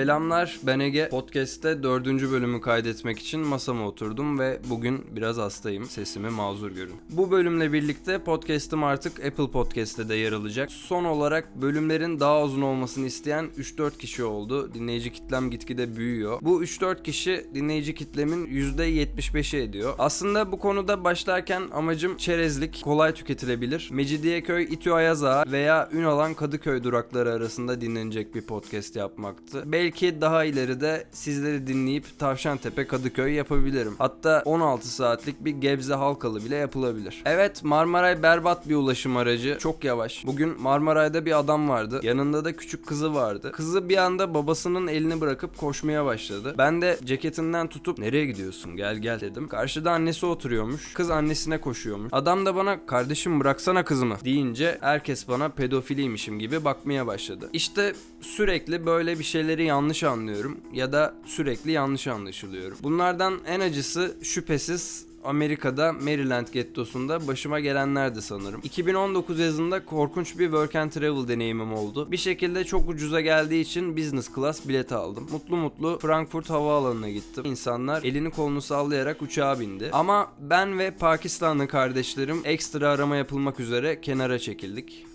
Selamlar ben Ege. Podcast'te dördüncü bölümü kaydetmek için masama oturdum ve bugün biraz hastayım. Sesimi mazur görün. Bu bölümle birlikte podcast'ım artık Apple Podcast'te de yer alacak. Son olarak bölümlerin daha uzun olmasını isteyen 3-4 kişi oldu. Dinleyici kitlem gitgide büyüyor. Bu 3-4 kişi dinleyici kitlemin %75'i ediyor. Aslında bu konuda başlarken amacım çerezlik, kolay tüketilebilir. Mecidiyeköy, İTÜ Ayaza veya Ünalan Kadıköy durakları arasında dinlenecek bir podcast yapmaktı. Belki daha ileride sizleri dinleyip Tavşantepe Kadıköy yapabilirim. Hatta 16 saatlik bir Gebze Halkalı bile yapılabilir. Evet Marmaray berbat bir ulaşım aracı. Çok yavaş. Bugün Marmaray'da bir adam vardı. Yanında da küçük kızı vardı. Kızı bir anda babasının elini bırakıp koşmaya başladı. Ben de ceketinden tutup nereye gidiyorsun gel gel dedim. Karşıda annesi oturuyormuş. Kız annesine koşuyormuş. Adam da bana kardeşim bıraksana kızımı deyince herkes bana pedofiliymişim gibi bakmaya başladı. İşte sürekli böyle bir şeyleri yanlış anlıyorum ya da sürekli yanlış anlaşılıyorum. Bunlardan en acısı şüphesiz Amerika'da Maryland gettosunda başıma gelenlerdi sanırım. 2019 yazında korkunç bir work and travel deneyimim oldu. Bir şekilde çok ucuza geldiği için business class bilet aldım. Mutlu mutlu Frankfurt havaalanına gittim. İnsanlar elini kolunu sallayarak uçağa bindi. Ama ben ve Pakistanlı kardeşlerim ekstra arama yapılmak üzere kenara çekildik.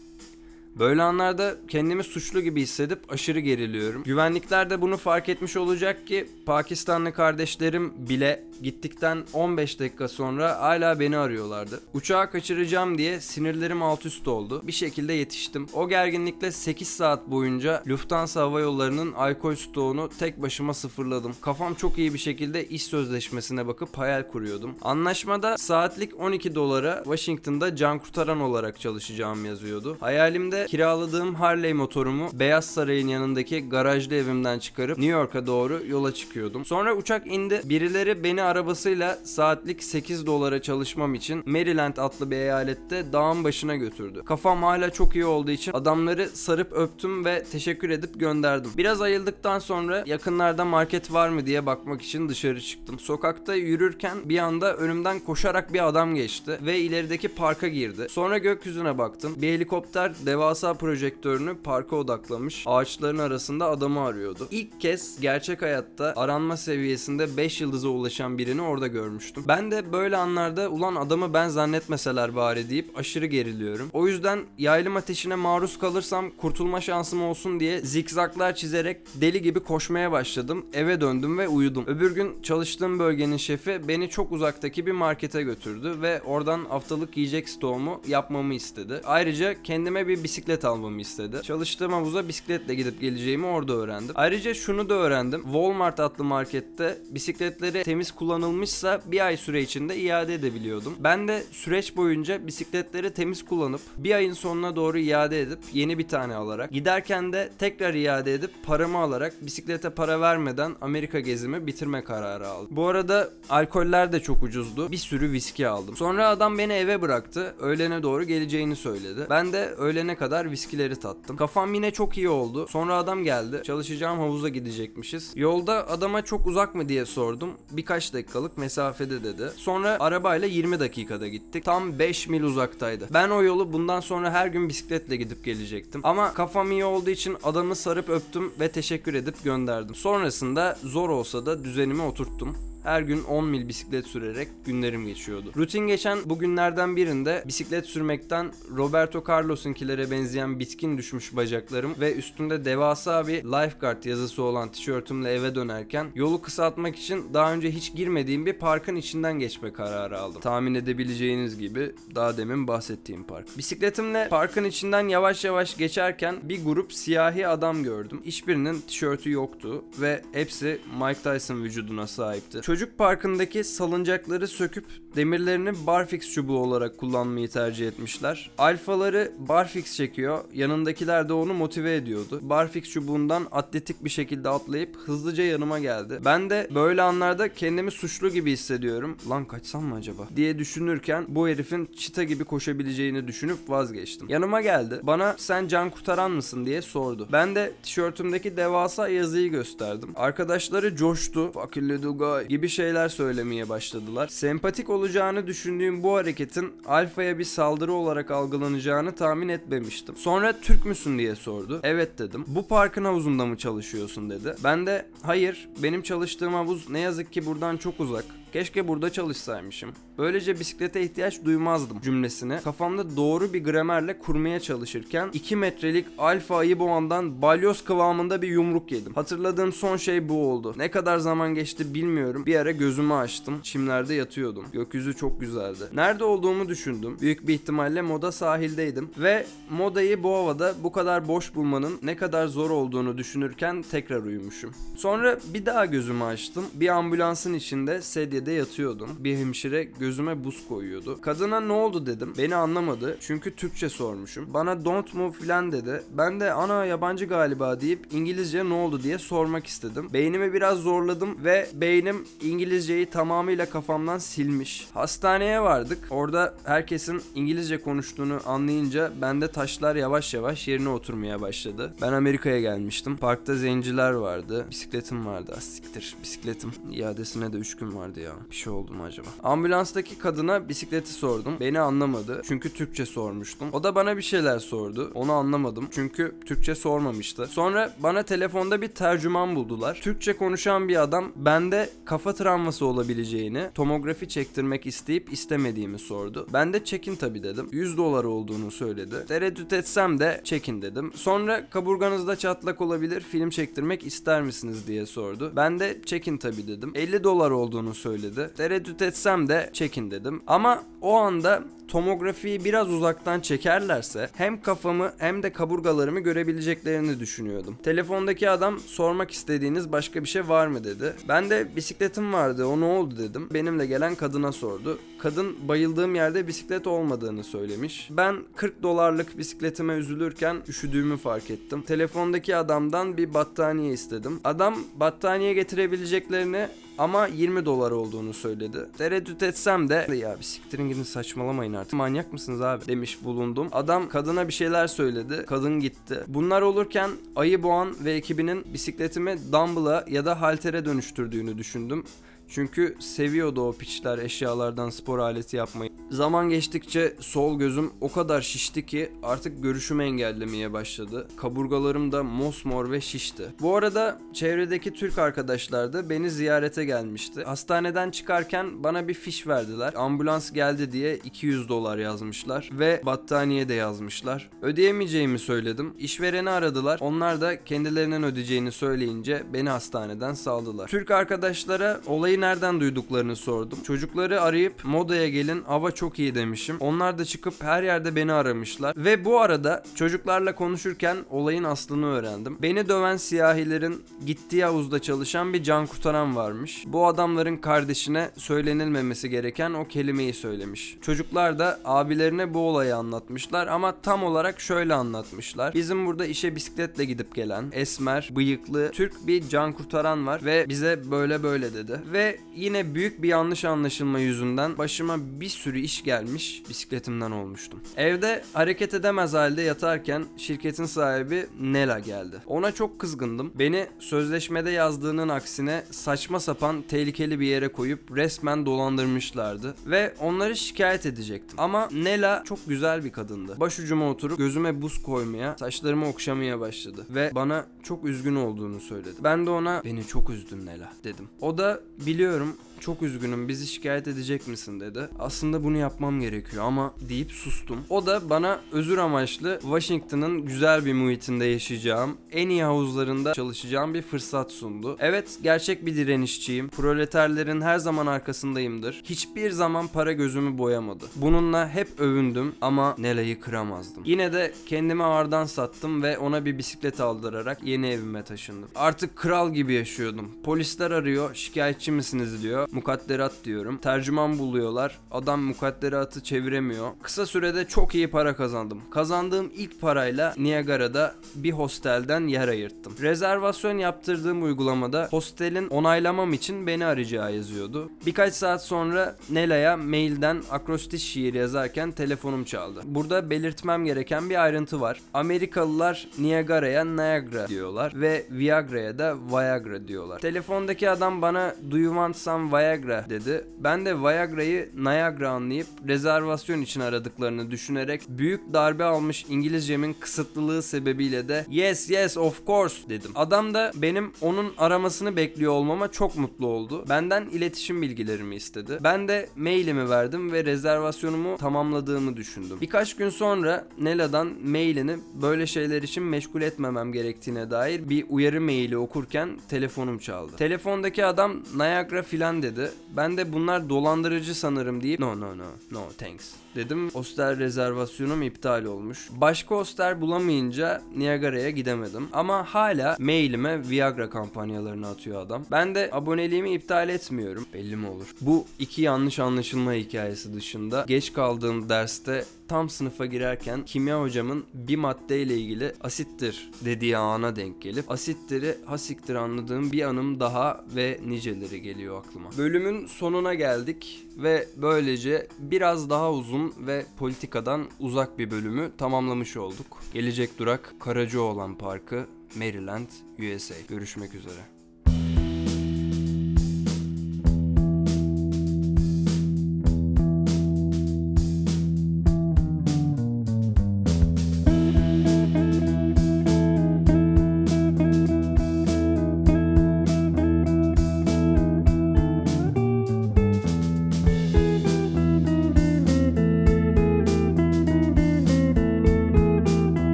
Böyle anlarda kendimi suçlu gibi hissedip aşırı geriliyorum. Güvenlikler de bunu fark etmiş olacak ki Pakistanlı kardeşlerim bile gittikten 15 dakika sonra hala beni arıyorlardı. Uçağı kaçıracağım diye sinirlerim alt üst oldu. Bir şekilde yetiştim. O gerginlikle 8 saat boyunca Lufthansa Hava Yolları'nın alkol stoğunu tek başıma sıfırladım. Kafam çok iyi bir şekilde iş sözleşmesine bakıp hayal kuruyordum. Anlaşmada saatlik 12 dolara Washington'da can kurtaran olarak çalışacağım yazıyordu. Hayalimde kiraladığım Harley motorumu Beyaz Saray'ın yanındaki garajlı evimden çıkarıp New York'a doğru yola çıkıyordum. Sonra uçak indi. Birileri beni arabasıyla saatlik 8 dolara çalışmam için Maryland adlı bir eyalette dağın başına götürdü. Kafam hala çok iyi olduğu için adamları sarıp öptüm ve teşekkür edip gönderdim. Biraz ayıldıktan sonra yakınlarda market var mı diye bakmak için dışarı çıktım. Sokakta yürürken bir anda önümden koşarak bir adam geçti ve ilerideki parka girdi. Sonra gökyüzüne baktım. Bir helikopter devasa projektörünü parka odaklamış. Ağaçların arasında adamı arıyordu. İlk kez gerçek hayatta aranma seviyesinde 5 yıldıza ulaşan birini orada görmüştüm. Ben de böyle anlarda ulan adamı ben zannetmeseler bari deyip aşırı geriliyorum. O yüzden yaylım ateşine maruz kalırsam kurtulma şansım olsun diye zikzaklar çizerek deli gibi koşmaya başladım. Eve döndüm ve uyudum. Öbür gün çalıştığım bölgenin şefi beni çok uzaktaki bir markete götürdü ve oradan haftalık yiyecek stoğumu yapmamı istedi. Ayrıca kendime bir bisiklet almamı istedi. Çalıştığım havuza bisikletle gidip geleceğimi orada öğrendim. Ayrıca şunu da öğrendim. Walmart adlı markette bisikletleri temiz kullanılmışsa bir ay süre içinde iade edebiliyordum. Ben de süreç boyunca bisikletleri temiz kullanıp bir ayın sonuna doğru iade edip yeni bir tane alarak giderken de tekrar iade edip paramı alarak bisiklete para vermeden Amerika gezimi bitirme kararı aldım. Bu arada alkoller de çok ucuzdu. Bir sürü viski aldım. Sonra adam beni eve bıraktı. Öğlene doğru geleceğini söyledi. Ben de öğlene kadar viskileri tattım. Kafam yine çok iyi oldu. Sonra adam geldi. Çalışacağım havuza gidecekmişiz. Yolda adama çok uzak mı diye sordum. Birkaç dakikalık mesafede dedi. Sonra arabayla 20 dakikada gittik. Tam 5 mil uzaktaydı. Ben o yolu bundan sonra her gün bisikletle gidip gelecektim. Ama kafam iyi olduğu için adamı sarıp öptüm ve teşekkür edip gönderdim. Sonrasında zor olsa da düzenimi oturttum. Her gün 10 mil bisiklet sürerek günlerim geçiyordu. Rutin geçen bu günlerden birinde bisiklet sürmekten Roberto Carlos'unkilere benzeyen bitkin düşmüş bacaklarım ve üstünde devasa bir lifeguard yazısı olan tişörtümle eve dönerken yolu kısaltmak için daha önce hiç girmediğim bir parkın içinden geçme kararı aldım. Tahmin edebileceğiniz gibi daha demin bahsettiğim park. Bisikletimle parkın içinden yavaş yavaş geçerken bir grup siyahi adam gördüm. Hiçbirinin tişörtü yoktu ve hepsi Mike Tyson vücuduna sahipti. Çocuk parkındaki salıncakları söküp demirlerini barfix çubuğu olarak kullanmayı tercih etmişler. Alfaları barfix çekiyor, yanındakiler de onu motive ediyordu. Barfix çubuğundan atletik bir şekilde atlayıp hızlıca yanıma geldi. Ben de böyle anlarda kendimi suçlu gibi hissediyorum. Lan kaçsam mı acaba? diye düşünürken bu herifin çita gibi koşabileceğini düşünüp vazgeçtim. Yanıma geldi. Bana sen can kurtaran mısın diye sordu. Ben de tişörtümdeki devasa yazıyı gösterdim. Arkadaşları coştu. Fucking little guy gibi gibi şeyler söylemeye başladılar. Sempatik olacağını düşündüğüm bu hareketin Alfa'ya bir saldırı olarak algılanacağını tahmin etmemiştim. Sonra Türk müsün diye sordu. Evet dedim. Bu parkın havuzunda mı çalışıyorsun dedi. Ben de hayır benim çalıştığım havuz ne yazık ki buradan çok uzak. Keşke burada çalışsaymışım. Böylece bisiklete ihtiyaç duymazdım cümlesini kafamda doğru bir gramerle kurmaya çalışırken 2 metrelik alfa ayı boğandan balyoz kıvamında bir yumruk yedim. Hatırladığım son şey bu oldu. Ne kadar zaman geçti bilmiyorum. Bir ara gözümü açtım. Çimlerde yatıyordum. Gökyüzü çok güzeldi. Nerede olduğumu düşündüm. Büyük bir ihtimalle moda sahildeydim. Ve modayı bu havada bu kadar boş bulmanın ne kadar zor olduğunu düşünürken tekrar uyumuşum. Sonra bir daha gözümü açtım. Bir ambulansın içinde sedyede yatıyordum. Bir hemşire gözüme buz koyuyordu. Kadına ne oldu dedim. Beni anlamadı. Çünkü Türkçe sormuşum. Bana don't move filan dedi. Ben de ana yabancı galiba deyip İngilizce ne oldu diye sormak istedim. Beynimi biraz zorladım ve beynim İngilizceyi tamamıyla kafamdan silmiş. Hastaneye vardık. Orada herkesin İngilizce konuştuğunu anlayınca bende taşlar yavaş yavaş yerine oturmaya başladı. Ben Amerika'ya gelmiştim. Parkta zenciler vardı. Bisikletim vardı. Ah, siktir. Bisikletim. İadesine de 3 gün vardı ya. Bir şey oldu mu acaba? Ambulanstaki kadına bisikleti sordum. Beni anlamadı. Çünkü Türkçe sormuştum. O da bana bir şeyler sordu. Onu anlamadım. Çünkü Türkçe sormamıştı. Sonra bana telefonda bir tercüman buldular. Türkçe konuşan bir adam bende kafa travması olabileceğini, tomografi çektirmek isteyip istemediğimi sordu. Ben de çekin tabi dedim. 100 dolar olduğunu söyledi. Tereddüt etsem de çekin dedim. Sonra kaburganızda çatlak olabilir, film çektirmek ister misiniz diye sordu. Ben de çekin tabi dedim. 50 dolar olduğunu söyledi. Tereddüt etsem de çekin dedim. Ama o anda tomografiyi biraz uzaktan çekerlerse hem kafamı hem de kaburgalarımı görebileceklerini düşünüyordum. Telefondaki adam sormak istediğiniz başka bir şey var mı dedi. Ben de bisikletim vardı o ne oldu dedim. Benimle gelen kadına sordu. Kadın bayıldığım yerde bisiklet olmadığını söylemiş. Ben 40 dolarlık bisikletime üzülürken üşüdüğümü fark ettim. Telefondaki adamdan bir battaniye istedim. Adam battaniye getirebileceklerini ama 20 dolar olduğunu söyledi. Tereddüt etsem de ya bir siktirin gidin saçmalamayın artık. Manyak mısınız abi demiş bulundum. Adam kadına bir şeyler söyledi. Kadın gitti. Bunlar olurken Ayı Boğan ve ekibinin bisikletimi dumbbell'a ya da haltere dönüştürdüğünü düşündüm. Çünkü seviyordu o piçler eşyalardan spor aleti yapmayı. Zaman geçtikçe sol gözüm o kadar şişti ki artık görüşümü engellemeye başladı. Kaburgalarım da mosmor ve şişti. Bu arada çevredeki Türk arkadaşlar da beni ziyarete gelmişti. Hastaneden çıkarken bana bir fiş verdiler. Ambulans geldi diye 200 dolar yazmışlar ve battaniye de yazmışlar. Ödeyemeyeceğimi söyledim. İşvereni aradılar. Onlar da kendilerinin ödeyeceğini söyleyince beni hastaneden saldılar. Türk arkadaşlara olayı nereden duyduklarını sordum. Çocukları arayıp modaya gelin hava çok iyi demişim. Onlar da çıkıp her yerde beni aramışlar. Ve bu arada çocuklarla konuşurken olayın aslını öğrendim. Beni döven siyahilerin gittiği havuzda çalışan bir can kurtaran varmış. Bu adamların kardeşine söylenilmemesi gereken o kelimeyi söylemiş. Çocuklar da abilerine bu olayı anlatmışlar ama tam olarak şöyle anlatmışlar. Bizim burada işe bisikletle gidip gelen esmer, bıyıklı Türk bir can kurtaran var ve bize böyle böyle dedi. Ve yine büyük bir yanlış anlaşılma yüzünden başıma bir sürü iş gelmiş bisikletimden olmuştum. Evde hareket edemez halde yatarken şirketin sahibi Nela geldi. Ona çok kızgındım. Beni sözleşmede yazdığının aksine saçma sapan tehlikeli bir yere koyup resmen dolandırmışlardı ve onları şikayet edecektim. Ama Nela çok güzel bir kadındı. Başucuma oturup gözüme buz koymaya, saçlarımı okşamaya başladı ve bana çok üzgün olduğunu söyledi. Ben de ona beni çok üzdün Nela dedim. O da biliyorum çok üzgünüm bizi şikayet edecek misin dedi. Aslında bunu yapmam gerekiyor ama deyip sustum. O da bana özür amaçlı Washington'ın güzel bir muhitinde yaşayacağım, en iyi havuzlarında çalışacağım bir fırsat sundu. Evet gerçek bir direnişçiyim. Proleterlerin her zaman arkasındayımdır. Hiçbir zaman para gözümü boyamadı. Bununla hep övündüm ama Nela'yı kıramazdım. Yine de kendimi ağırdan sattım ve ona bir bisiklet aldırarak yeni evime taşındım. Artık kral gibi yaşıyordum. Polisler arıyor, şikayetçi misiniz diyor mukadderat diyorum. Tercüman buluyorlar. Adam mukadderatı çeviremiyor. Kısa sürede çok iyi para kazandım. Kazandığım ilk parayla Niagara'da bir hostelden yer ayırttım. Rezervasyon yaptırdığım uygulamada hostelin onaylamam için beni arayacağı yazıyordu. Birkaç saat sonra Nela'ya mailden akrostiş şiir yazarken telefonum çaldı. Burada belirtmem gereken bir ayrıntı var. Amerikalılar Niagara'ya Niagara diyorlar ve Viagra'ya da Viagra diyorlar. Telefondaki adam bana Do you want some Viagra dedi. Ben de Viagra'yı Niagara anlayıp rezervasyon için aradıklarını düşünerek büyük darbe almış İngilizcemin kısıtlılığı sebebiyle de yes yes of course dedim. Adam da benim onun aramasını bekliyor olmama çok mutlu oldu. Benden iletişim bilgilerimi istedi. Ben de mailimi verdim ve rezervasyonumu tamamladığımı düşündüm. Birkaç gün sonra Nela'dan mailini böyle şeyler için meşgul etmemem gerektiğine dair bir uyarı maili okurken telefonum çaldı. Telefondaki adam Niagara filan dedi. Ben de bunlar dolandırıcı sanırım deyip no no no no thanks dedim. Hostel rezervasyonum iptal olmuş. Başka hostel bulamayınca Niagara'ya gidemedim. Ama hala mailime Viagra kampanyalarını atıyor adam. Ben de aboneliğimi iptal etmiyorum. Belli mi olur? Bu iki yanlış anlaşılma hikayesi dışında geç kaldığım derste tam sınıfa girerken kimya hocamın bir maddeyle ilgili asittir dediği ana denk gelip asitleri hasiktir anladığım bir anım daha ve niceleri geliyor aklıma. Bölümün sonuna geldik ve böylece biraz daha uzun ve politikadan uzak bir bölümü tamamlamış olduk. Gelecek durak Karacaoğlan Parkı, Maryland, USA. Görüşmek üzere.